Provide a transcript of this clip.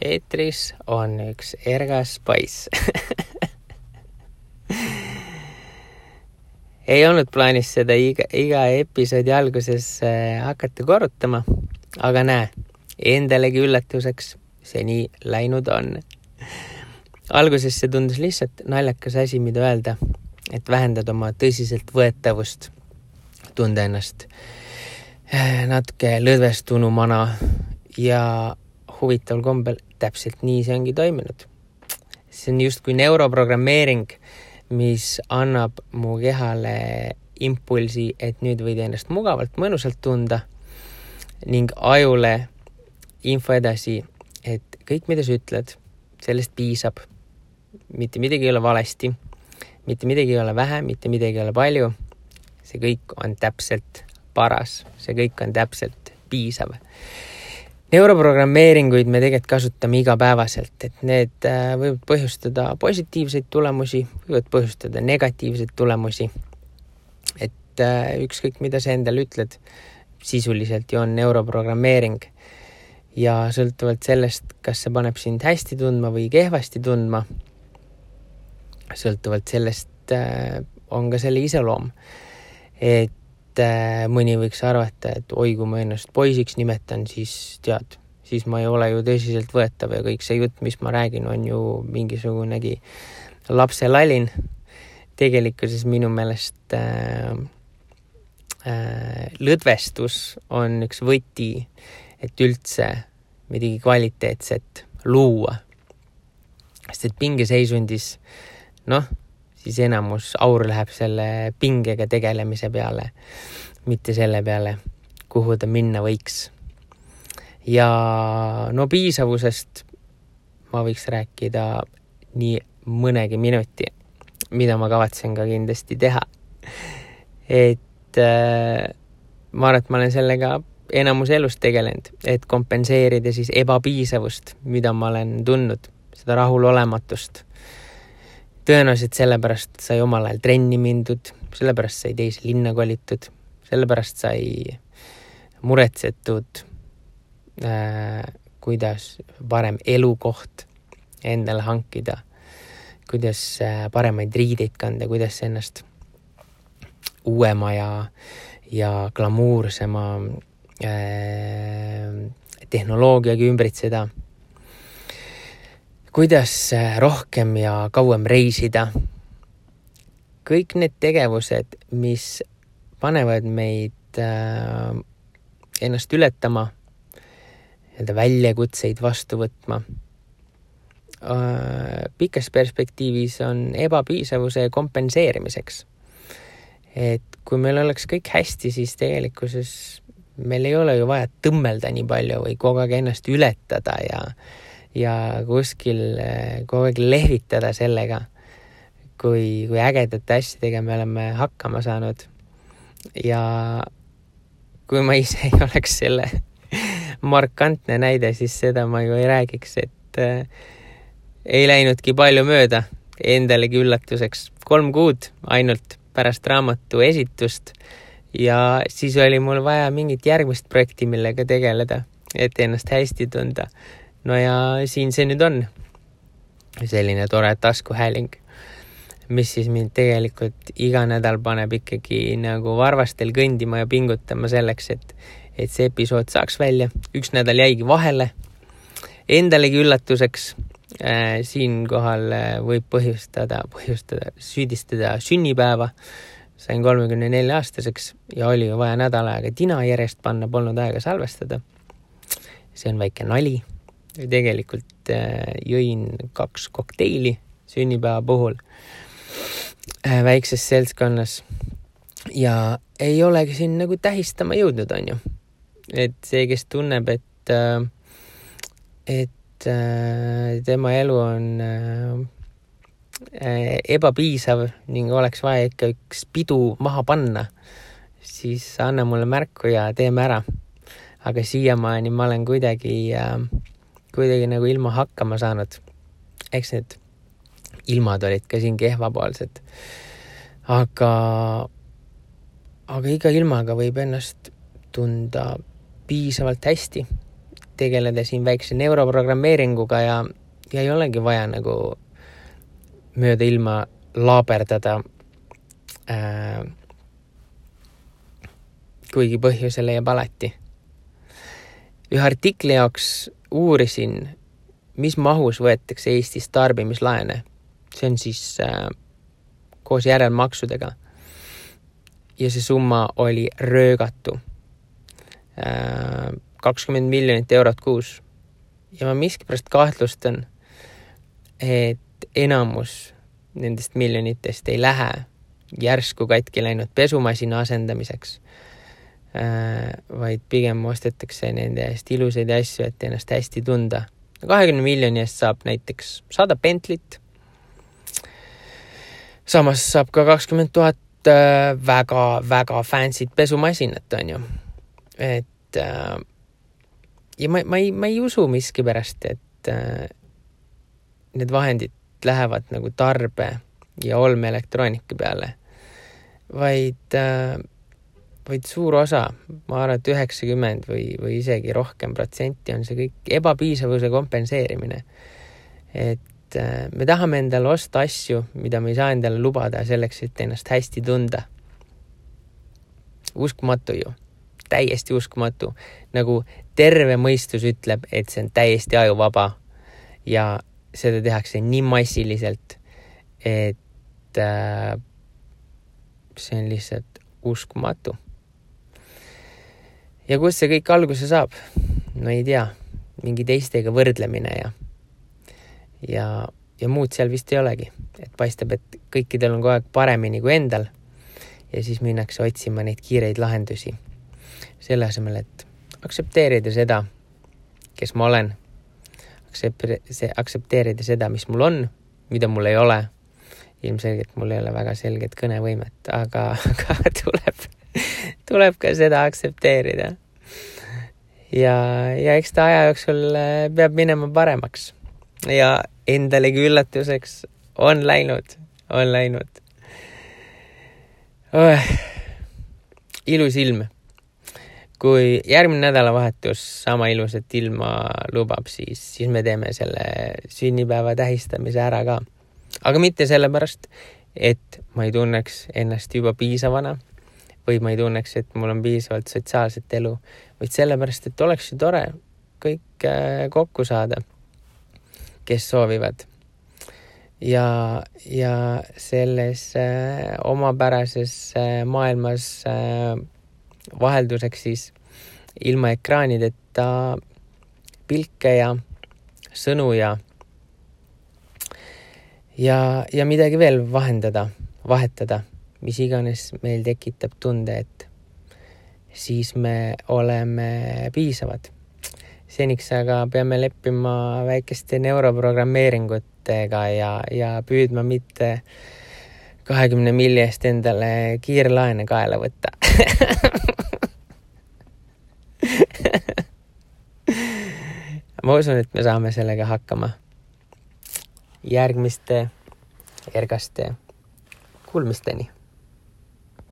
eetris on üks ergas poiss ei olnud plaanis seda iga, iga episoodi alguses äh, hakata korrutama, aga näe, endalegi üllatuseks see nii läinud on. alguses see tundus lihtsalt naljakas asi, mida öelda, et vähendada oma tõsiseltvõetavust, tunda ennast äh, natuke lõdvestunumana ja huvitaval kombel täpselt nii see ongi toiminud. see on justkui neuroprogrammeering, mis annab mu kehale impulsi, et nüüd võid ennast mugavalt, mõnusalt tunda ning ajule info edasi, et kõik, mida sa ütled, sellest piisab. mitte midagi ei ole valesti, mitte midagi ei ole vähe, mitte midagi ei ole palju. see kõik on täpselt paras, see kõik on täpselt piisav neuroprogrammeeringuid me tegelikult kasutame igapäevaselt, et need äh, võivad põhjustada positiivseid tulemusi, võivad põhjustada negatiivseid tulemusi. et äh, ükskõik, mida sa endale ütled, sisuliselt ju on neuroprogrammeering. ja sõltuvalt sellest, kas see paneb sind hästi tundma või kehvasti tundma, sõltuvalt sellest äh, on ka selle iseloom. et et äh, mõni võiks arvata, et oi, kui ma ennast poisiks nimetan, siis tead, siis ma ei ole ju tõsiseltvõetav ja kõik see jutt, mis ma räägin, on ju mingisugunegi lapselalin. tegelikkuses minu meelest äh, äh, lõdvestus on üks võti, et üldse midagi kvaliteetset luua. sest et pingeseisundis, noh siis enamus aur läheb selle pingega tegelemise peale, mitte selle peale, kuhu ta minna võiks. ja no piisavusest ma võiks rääkida nii mõnegi minuti, mida ma kavatsen ka kindlasti teha. et äh, ma arvan, et ma olen sellega enamus elust tegelenud, et kompenseerida siis ebapiisavust, mida ma olen tundnud, seda rahulolematust tõenäoliselt sellepärast sai omal ajal trenni mindud, sellepärast sai teise linna kolitud, sellepärast sai muretsetud äh,, kuidas parem elukoht endale hankida, kuidas äh, paremaid riideid kanda, kuidas ennast uuema ja, ja glamuursema äh, tehnoloogiaga ümbritseda kuidas äh, rohkem ja kauem reisida. kõik need tegevused, mis panevad meid äh, ennast ületama, nii-öelda väljakutseid vastu võtma äh,. pikas perspektiivis on ebapiisavuse kompenseerimiseks. et kui meil oleks kõik hästi, siis tegelikkuses meil ei ole ju vaja tõmmelda nii palju või kogu aeg ennast ületada ja ja kuskil eh, kogu aeg lehvitada sellega, kui, kui ägedate asjadega me oleme hakkama saanud. ja kui ma ise ei oleks selle markantne näide, siis seda ma ju ei räägiks, et äh, ei läinudki palju mööda, endalegi üllatuseks, kolm kuud ainult pärast raamatu esitust ja siis oli mul vaja mingit järgmist projekti, millega tegeleda, et ennast hästi tunda no ja siin see nüüd on. selline tore taskuhääling, mis siis mind tegelikult iga nädal paneb ikkagi nagu varvastel kõndima ja pingutama selleks, et, et see episood saaks välja. üks nädal jäigi vahele. Endalegi üllatuseks äh, siinkohal äh, võib põhjustada, põhjustada, süüdistada sünnipäeva. sain kolmekümne nelja aastaseks ja oli ju vaja nädal aega tina järjest panna, polnud aega salvestada. see on väike nali tegelikult äh, jõin kaks kokteili sünnipäeva puhul äh, väikses seltskonnas ja ei olegi siin nagu tähistama jõudnud, onju. et see, kes tunneb, et, äh, et tema elu on ebapiisav ning oleks vaja ikka üks pidu maha panna, siis anna mulle märku ja teeme ära. aga siiamaani ma olen kuidagi äh, kuidagi nagu ilma hakkama saanud. eks need ilmad olid ka siin kehvapoolsed. aga, aga iga ilmaga võib ennast tunda piisavalt hästi. tegeleda siin väikse neuroprogrammeeringuga ja, ja ei olegi vaja nagu mööda ilma laaberdada äh,. kuigi põhjuse leiab alati. ühe artikli jaoks uurisin, mis mahus võetakse Eestis tarbimislaene. see on siis äh, koos järelmaksudega. ja see summa oli röögatu äh,. kakskümmend miljonit eurot kuus. ja ma miskipärast kahtlustan, et enamus nendest miljonitest ei lähe järsku katki läinud pesumasina asendamiseks vaid pigem ostetakse nende eest ilusaid asju, et ennast hästi tunda. kahekümne miljoni eest saab näiteks sada Bentley't. samas saab ka kakskümmend tuhat väga-väga äh, fancy't pesumasinat, on ju. et äh, ja ma, ma ei, ma ei usu miskipärast, et äh, need vahendid lähevad nagu tarbe ja olmeelektroonika peale, vaid äh,, vaid suur osa, ma arvan, et üheksakümmend või, või isegi rohkem protsenti on see kõik ebapiisavuse kompenseerimine. et äh, me tahame endale osta asju, mida me ei saa endale lubada selleks, et ennast hästi tunda. uskumatu ju, täiesti uskumatu, nagu terve mõistus ütleb, et see on täiesti ajuvaba ja seda tehakse nii massiliselt, et äh, see on lihtsalt uskumatu. Ja kust see kõik alguse saab? no ei tea, mingi teistega võrdlemine ja, ja, ja muud seal vist ei olegi, et paistab, et kõikidel on kogu aeg paremini kui endal. ja siis minnakse otsima neid kiireid lahendusi. selle asemel, et aktsepteerida seda, kes ma olen aktsepteerida seda, mis mul on, mida mul ei ole. ilmselgelt mul ei ole väga selget kõnevõimet, aga, aga tuleb, tuleb ka seda aktsepteerida. ja, ja eks ta aja jooksul äh, peab minema paremaks. ja endalegi üllatuseks on läinud, on läinud oh,. ilus ilm kui järgmine nädalavahetus sama ilusat ilma lubab, siis, siis me teeme selle sünnipäeva tähistamise ära ka. aga mitte sellepärast, et ma ei tunneks ennast juba piisavana või ma ei tunneks, et mul on piisavalt sotsiaalset elu, vaid sellepärast, et oleks ju tore kõik äh, kokku saada, kes soovivad. ja, ja selles äh, omapärases äh, maailmas äh, vahelduseks siis ilma ekraanideta pilke ja sõnu ja ja, ja midagi veel vahendada, vahetada, mis iganes meil tekitab tunde, et siis me oleme piisavad. seniks aga peame leppima väikeste neuroprogrammeeringutega ja, ja püüdma mitte kahekümne milli eest endale kiirlaene kaela võtta ma usun, et me saame sellega hakkama. järgmiste ergaste kuulmisteni